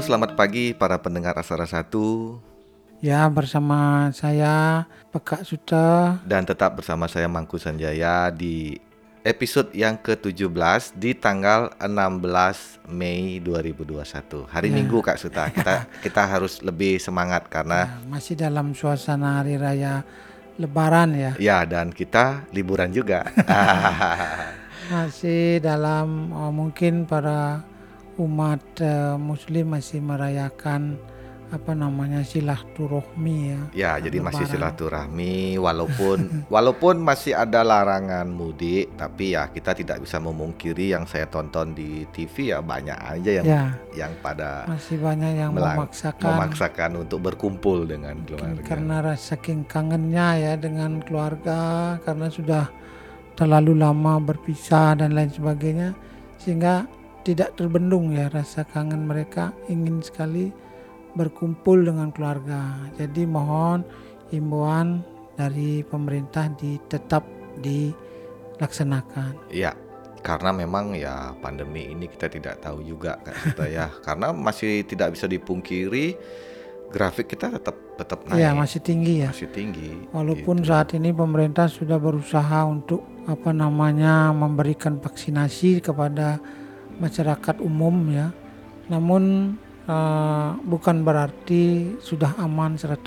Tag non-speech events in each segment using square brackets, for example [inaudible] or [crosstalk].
Halo, selamat pagi para pendengar Asara 1 Ya, bersama saya Pekak Suta dan tetap bersama saya Mangku Sanjaya di episode yang ke-17 di tanggal 16 Mei 2021. Hari Ya. Minggu Kak Suta. Kita [laughs] kita harus lebih semangat karena Ya, masih dalam suasana hari raya Lebaran ya. ya dan kita liburan juga. [laughs] Masih dalam oh, mungkin para umat eh, Muslim masih merayakan apa namanya silaturahmi ya. ya, jadi masih Lebaran. silaturahmi walaupun [laughs] walaupun masih ada larangan mudik, tapi ya kita tidak bisa memungkiri yang saya tonton di TV ya banyak aja yang Ya, yang pada masih banyak yang melang- memaksakan memaksakan untuk berkumpul dengan keluarga. karena rasa saking kangennya ya dengan keluarga karena sudah terlalu lama berpisah dan lain sebagainya sehingga tidak terbendung ya rasa kangen mereka ingin sekali berkumpul dengan keluarga. Jadi mohon himbauan dari pemerintah di tetap dilaksanakan. Ya, karena memang ya pandemi ini kita tidak tahu juga Kak Sita ya. [laughs] karena masih tidak bisa dipungkiri grafik kita tetap tetap naik. Ya masih tinggi ya. Masih tinggi. Walaupun gitu. saat ini pemerintah sudah berusaha untuk apa namanya memberikan vaksinasi kepada masyarakat umum ya. Namun eh, bukan berarti sudah aman 100%.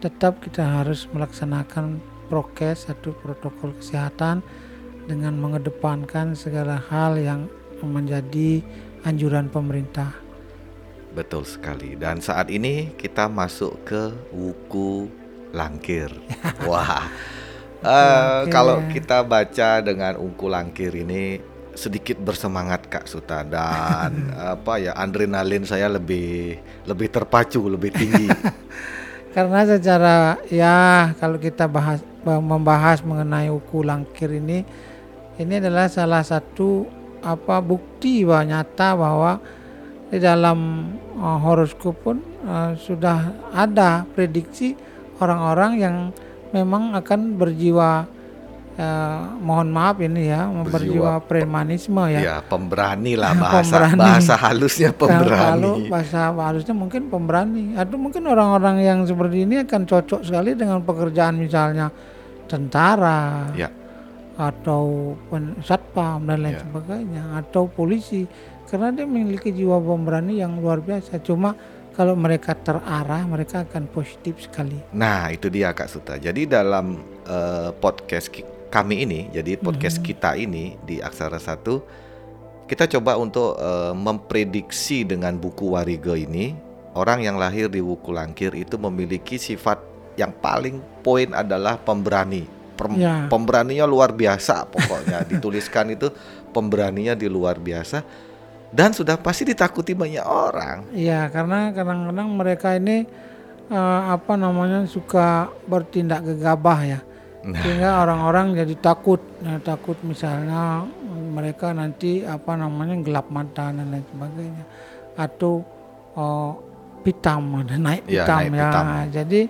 Tetap kita harus melaksanakan prokes atau protokol kesehatan dengan mengedepankan segala hal yang menjadi anjuran pemerintah. Betul sekali. Dan saat ini kita masuk ke wuku langkir. [laughs] Wah. eh, Langkir. kalau kita baca dengan Ungku Langkir ini sedikit bersemangat Kak Suta dan [laughs] apa ya adrenalin saya lebih lebih terpacu, lebih tinggi. [laughs] Karena secara ya kalau kita bahas bah- membahas mengenai uku langkir ini ini adalah salah satu apa bukti bahwa nyata bahwa di dalam uh, horoskop pun uh, sudah ada prediksi orang-orang yang memang akan berjiwa uh, mohon maaf ini ya berjiwa, premanisme ya. Ya, pemberani lah [laughs] bahasa Pemberani. bahasa halusnya Kalau pemberani. bahasa halusnya mungkin pemberani atau mungkin orang-orang yang seperti ini akan cocok sekali dengan pekerjaan misalnya tentara Ya. atau satpam dan lain Ya. sebagainya atau polisi karena dia memiliki jiwa pemberani yang luar biasa cuma kalau mereka terarah mereka akan positif sekali Nah, itu dia Kak Suta. Jadi dalam eh, podcast kami ini, jadi podcast kita ini di Aksara Satu, kita coba untuk eh, memprediksi dengan buku Warigo ini, orang yang lahir di Wuku Langkir itu memiliki sifat yang paling poin adalah pemberani. Pem- Ya. Pemberaninya luar biasa pokoknya. [laughs] Dituliskan itu pemberaninya di luar biasa dan sudah pasti ditakuti banyak orang. Iya, karena kadang-kadang mereka ini eh, apa namanya suka bertindak gegabah ya. Sehingga orang-orang jadi takut, Nah, takut misalnya mereka nanti apa namanya gelap mata dan lain sebagainya, atau oh, pitam, [laughs] ada naik pitam naik ya. pitam. Jadi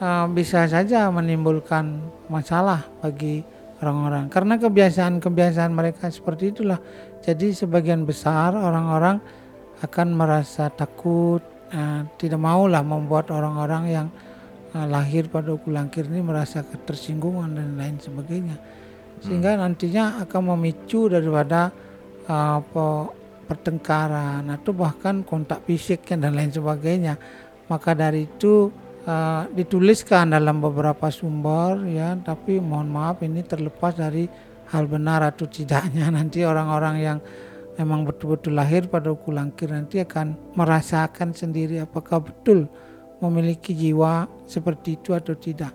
eh, bisa saja menimbulkan masalah bagi orang-orang karena kebiasaan-kebiasaan mereka seperti itulah. Jadi sebagian besar orang-orang akan merasa takut, eh, tidak maulah membuat orang-orang yang lahir pada ukulangkir ini merasa ketersinggungan dan lain sebagainya, sehingga nantinya akan memicu daripada apa, pertengkaran atau bahkan kontak fisik dan lain sebagainya. Maka dari itu eh, dituliskan dalam beberapa sumber ya, tapi mohon maaf ini terlepas dari hal benar atau tidaknya. [laughs] Nanti orang-orang yang memang betul-betul lahir pada ukulangkir nanti akan merasakan sendiri apakah betul memiliki jiwa seperti itu atau tidak.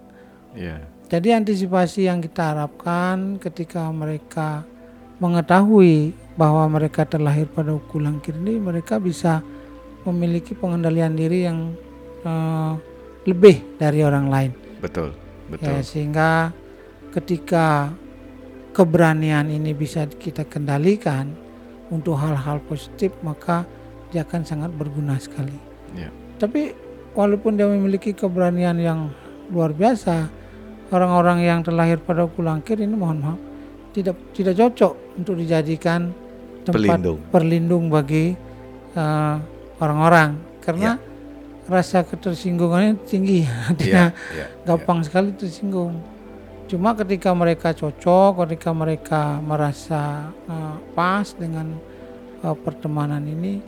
Iya. Jadi antisipasi yang kita harapkan ketika mereka mengetahui bahwa mereka terlahir pada ukulangkir ini mereka bisa memiliki pengendalian diri yang eh, lebih dari orang lain. Betul. Ya, Betul. sehingga ketika keberanian ini bisa kita kendalikan untuk hal-hal positif maka dia akan sangat berguna sekali. Ya. Tapi walaupun dia memiliki keberanian yang luar biasa, orang-orang yang terlahir pada kulangkir ini mohon maaf tidak tidak cocok untuk dijadikan tempat Pelindung. perlindung bagi eh, orang-orang. Karena rasa ketersinggungannya tinggi [laughs] artinya Iya, iya, gampang sekali tersinggung. Cuma ketika mereka cocok ketika mereka merasa eh, pas dengan eh, pertemanan ini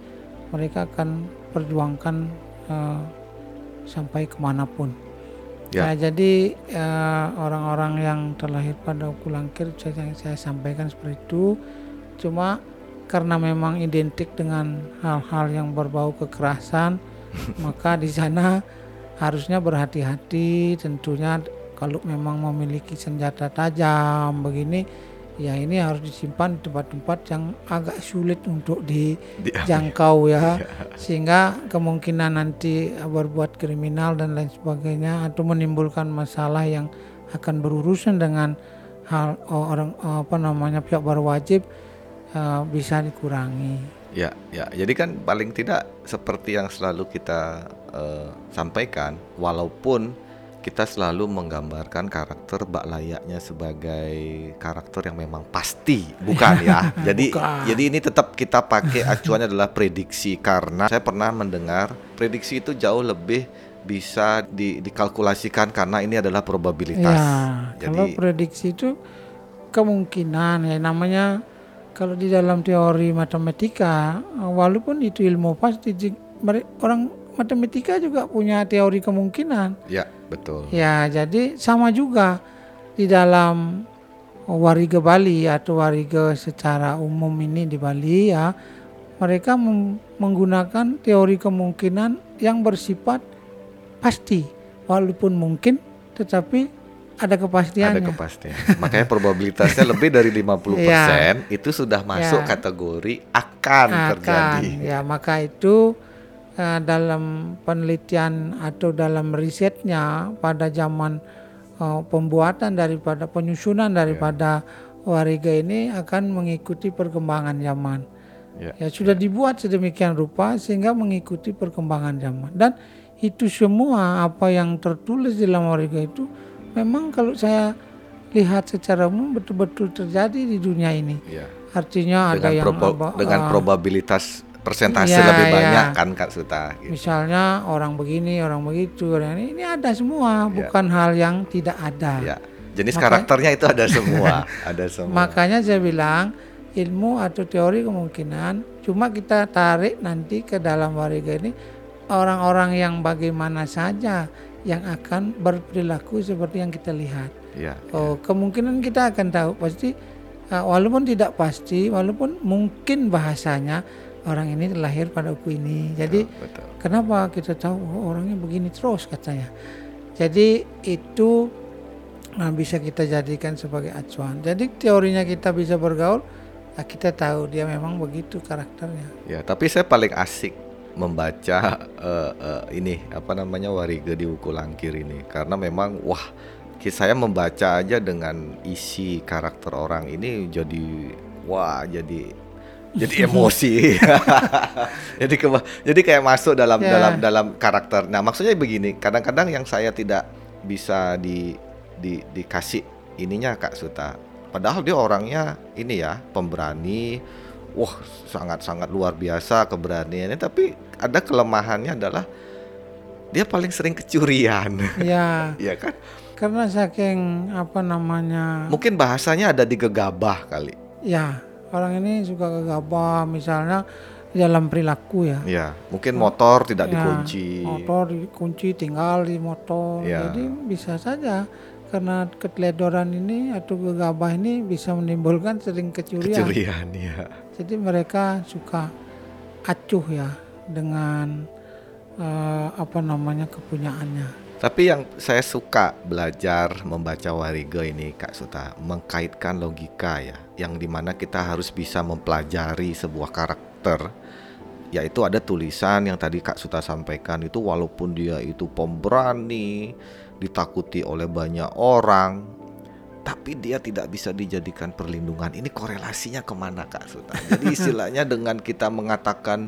mereka akan perjuangkan eh, sampai ke mana pun Ya. Nah, jadi eh, orang-orang yang terlahir pada ukulangkir saya, saya sampaikan seperti itu cuma karena memang identik dengan hal-hal yang berbau kekerasan [laughs] maka di sana harusnya berhati-hati tentunya kalau memang memiliki senjata tajam begini ya ini harus disimpan di tempat-tempat yang agak sulit untuk Di- dijangkau [laughs] ya sehingga kemungkinan nanti berbuat kriminal dan lain sebagainya atau menimbulkan masalah yang akan berurusan dengan hal oh, orang apa namanya pihak berwajib eh, bisa dikurangi. Ya, ya. Jadi kan paling tidak seperti yang selalu kita eh, sampaikan, walaupun kita selalu menggambarkan karakter Mbak layaknya sebagai karakter yang memang pasti, bukan ya. [laughs] Jadi Bukan. jadi ini tetap kita pakai acuannya adalah prediksi karena saya pernah mendengar prediksi itu jauh lebih bisa di- dikalkulasikan karena ini adalah probabilitas. Ya, kalau Jadi prediksi itu kemungkinan ya namanya kalau di dalam teori matematika walaupun itu ilmu pasti orang matematika juga punya teori kemungkinan. ya, betul. Ya, jadi sama juga di dalam warga Bali atau warga secara umum ini di Bali ya, mereka menggunakan teori kemungkinan yang bersifat pasti, walaupun mungkin, tetapi ada Ada kepastiannya. kepastian. Makanya probabilitasnya [laughs] lebih dari 50% Ya. itu sudah masuk Ya. kategori akan, terjadi. ya maka itu eh, dalam penelitian atau dalam risetnya pada zaman eh, pembuatan daripada penyusunan daripada wariga ini akan mengikuti perkembangan zaman. Ya. ya sudah dibuat sedemikian rupa sehingga mengikuti perkembangan zaman. Dan itu semua apa yang tertulis di dalam wariga itu memang kalau saya lihat secara umum betul-betul terjadi di dunia ini. Ya. artinya ada Dengan, yang proba- dengan ah, probabilitas persentase Ya, lebih ya. banyak kan Kak Suta. gitu. misalnya orang begini orang begitu orang ini ini ada semua Ya. bukan hal yang tidak ada Ya. Jenis Maka- karakternya itu ada semua, [laughs] ada semua. makanya saya bilang ilmu atau teori kemungkinan cuma kita tarik nanti ke dalam wariga ini orang-orang yang bagaimana saja yang akan berperilaku seperti yang kita lihat ya. oh kemungkinan kita akan tahu pasti uh, walaupun tidak pasti walaupun mungkin bahasanya orang ini lahir pada uku ini jadi betul. Kenapa kita tahu oh, orangnya begini terus katanya. Jadi itu nah, bisa kita jadikan sebagai acuan. Jadi teorinya kita bisa bergaul, nah, kita tahu dia memang begitu karakternya. Ya, tapi saya paling asik membaca eh, eh, ini apa namanya Wariga di Wuku Langkir ini karena memang wah saya membaca aja dengan isi karakter orang ini jadi wah jadi jadi emosi. [laughs] jadi keba- jadi kayak masuk dalam Ya. dalam dalam karakter. Nah, maksudnya begini, kadang-kadang yang saya tidak bisa di di dikasih ininya Kak Suta. Padahal dia orangnya ini ya, pemberani. Wah, sangat-sangat luar biasa keberaniannya, tapi ada kelemahannya adalah dia paling sering kecurian. ya, [laughs] Iya kan? karena saking apa namanya, Mungkin bahasanya ada di gegabah kali. ya orang ini suka gegabah misalnya dalam perilaku ya. Ya, mungkin motor tidak Ya, dikunci. Motor dikunci tinggal di motor. Ya. Jadi bisa saja karena keteledoran ini atau gegabah ini bisa menimbulkan sering kecurian. Kecurian ya. Jadi mereka suka acuh ya dengan eh, apa namanya kepunyaannya. Tapi yang saya suka belajar membaca Wariga ini Kak Suta mengkaitkan logika ya, yang di mana kita harus bisa mempelajari sebuah karakter, yaitu ada tulisan yang tadi Kak Suta sampaikan itu walaupun dia itu pemberani, ditakuti oleh banyak orang, tapi dia tidak bisa dijadikan perlindungan. Ini korelasinya ke mana Kak Suta? Jadi [laughs] istilahnya dengan kita mengatakan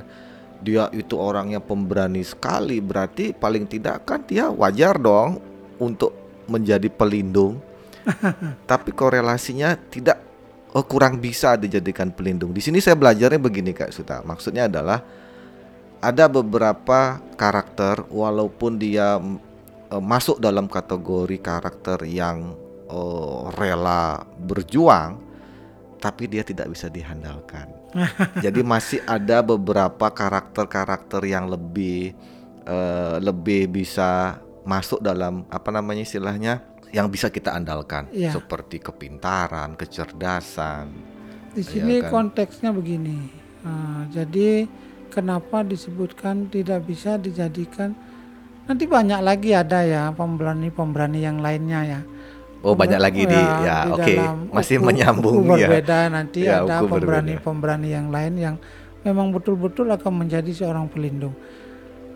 dia itu orangnya pemberani sekali berarti paling tidak kan dia wajar dong untuk menjadi pelindung. [laughs] Tapi korelasinya tidak oh, kurang bisa dijadikan pelindung. Di sini saya belajarnya begini kak Suta. Maksudnya adalah ada beberapa karakter walaupun dia uh, masuk dalam kategori karakter yang uh, rela berjuang tapi dia tidak bisa dihandalkan. [laughs] Jadi masih ada beberapa karakter-karakter yang lebih uh, lebih bisa masuk dalam apa namanya istilahnya yang bisa kita andalkan ya. seperti kepintaran, kecerdasan. Di sini ya kan? konteksnya begini. Uh, jadi kenapa disebutkan tidak bisa dijadikan nanti banyak lagi ada ya pemberani-pemberani yang lainnya ya. Oh banyak lagi ya, di ya oke okay. masih menyambung ya. berbeda nanti ya, ada pemberani-pemberani yang lain yang memang betul-betul akan menjadi seorang pelindung.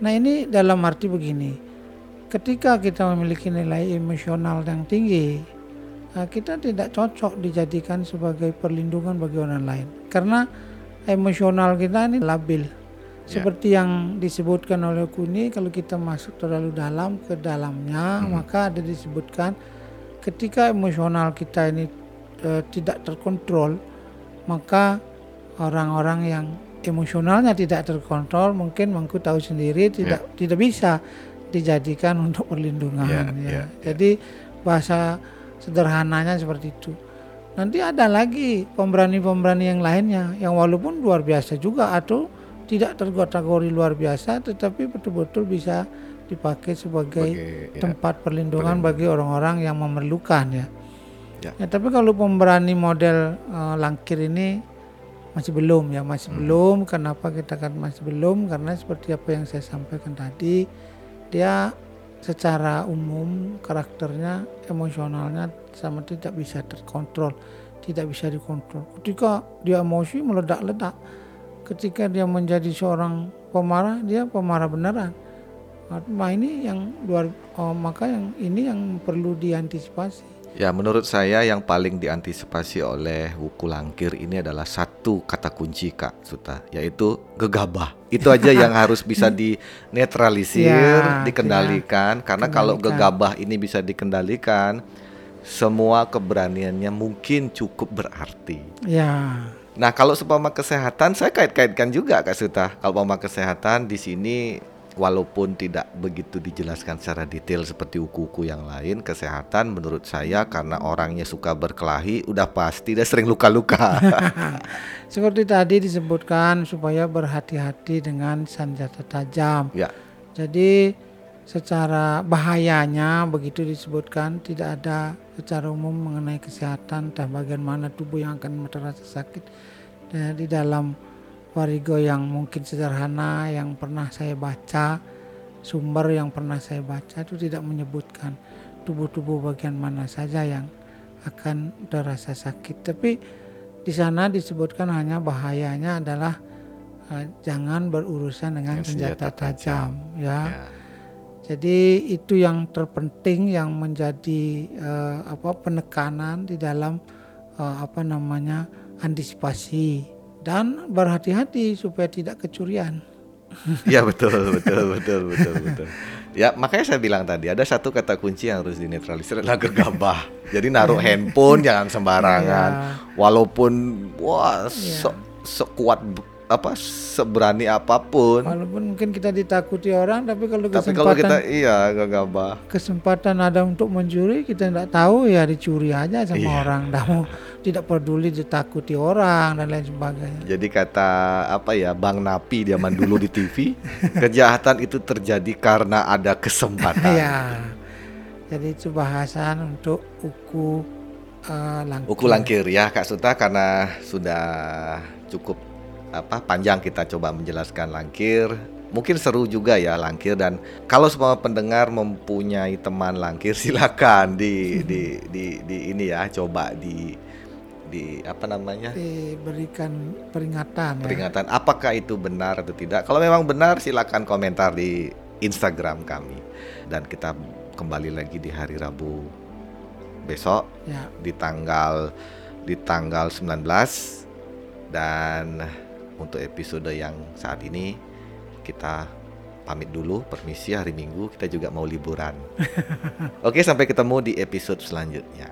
Nah ini dalam arti begini, ketika kita memiliki nilai emosional yang tinggi, nah kita tidak cocok dijadikan sebagai perlindungan bagi orang lain karena emosional kita ini labil Ya. Seperti yang disebutkan oleh Kuni, kalau kita masuk terlalu dalam ke dalamnya, hmm. maka ada disebutkan ketika emosional kita ini e, tidak terkontrol, maka orang-orang yang emosionalnya tidak terkontrol mungkin mengku tahu sendiri tidak yeah. tidak bisa dijadikan untuk perlindungan yeah, ya. Yeah, Jadi bahasa sederhananya seperti itu. Nanti ada lagi pemberani-pemberani yang lainnya yang walaupun luar biasa juga atau tidak terkategori luar biasa tetapi betul-betul bisa dipakai sebagai Bagi, ya, tempat perlindungan bagi orang-orang yang memerlukan ya. ya. Ya, tapi kalau pemberani model uh, langkir ini masih belum ya, masih hmm. belum. Kenapa kita kan masih belum? Karena seperti apa yang saya sampaikan tadi, dia secara umum karakternya, emosionalnya sama tidak bisa terkontrol, tidak bisa dikontrol. Ketika dia emosi meledak-ledak ketika dia menjadi seorang pemarah dia pemarah beneran nah ini yang luar oh, maka yang ini yang perlu diantisipasi Ya, menurut saya yang paling diantisipasi oleh wuku langkir ini adalah satu kata kunci Kak Suta, yaitu gegabah. Itu aja [laughs] yang harus bisa dinetralisir, ya, dikendalikan ya. karena kalau gegabah ini bisa dikendalikan, semua keberaniannya mungkin cukup berarti. Ya. Nah, kalau seumpama kesehatan saya kait-kaitkan juga Kak Suta. Kalau seumpama kesehatan di sini walaupun tidak begitu dijelaskan secara detail seperti uku-uku yang lain, kesehatan menurut saya karena orangnya suka berkelahi udah pasti dia sering luka-luka. [laughs] seperti tadi disebutkan supaya berhati-hati dengan senjata tajam. Ya. Jadi secara bahayanya begitu disebutkan tidak ada secara umum mengenai kesehatan dan bagaimana tubuh yang akan terasa sakit dan di dalam warigo yang mungkin sederhana yang pernah saya baca sumber yang pernah saya baca itu tidak menyebutkan tubuh-tubuh bagian mana saja yang akan terasa sakit. Tapi di sana disebutkan hanya bahayanya adalah uh, jangan berurusan dengan senjata, senjata tajam, tajam. ya. ya. Jadi itu yang terpenting yang menjadi uh, apa penekanan di dalam uh, apa namanya antisipasi dan berhati-hati supaya tidak kecurian. Ya betul betul betul betul betul. Ya makanya saya bilang tadi ada satu kata kunci yang harus dinetralisir adalah gegabah. Jadi naruh handphone jangan sembarangan. Ya. Walaupun wah ya. sekuat apa seberani apa pun. Walaupun mungkin kita ditakuti orang, tapi kalau tapi kalau kita iya gagabah. Kesempatan ada untuk mencuri, kita tidak tahu ya dicuri aja sama iya. orang. Tidak mau tidak peduli ditakuti orang dan lain sebagainya. Jadi kata apa ya Bang Napi zaman dulu di TV, [laughs] kejahatan itu terjadi karena ada kesempatan. ya. Jadi itu bahasan untuk uku uh, langkir. Uku langkir ya Kak Suta karena sudah cukup apa panjang kita coba menjelaskan langkir mungkin seru juga ya langkir dan kalau semua pendengar mempunyai teman langkir [laughs] silakan di di di, di ini ya coba di di apa namanya diberikan peringatan ya. peringatan ya. apakah itu benar atau tidak kalau memang benar silakan komentar di Instagram kami dan kita kembali lagi di hari Rabu besok ya. di tanggal di tanggal 19 dan untuk episode yang saat ini kita pamit dulu, permisi hari Minggu kita juga mau liburan. [laughs] Oke, sampai ketemu di episode selanjutnya.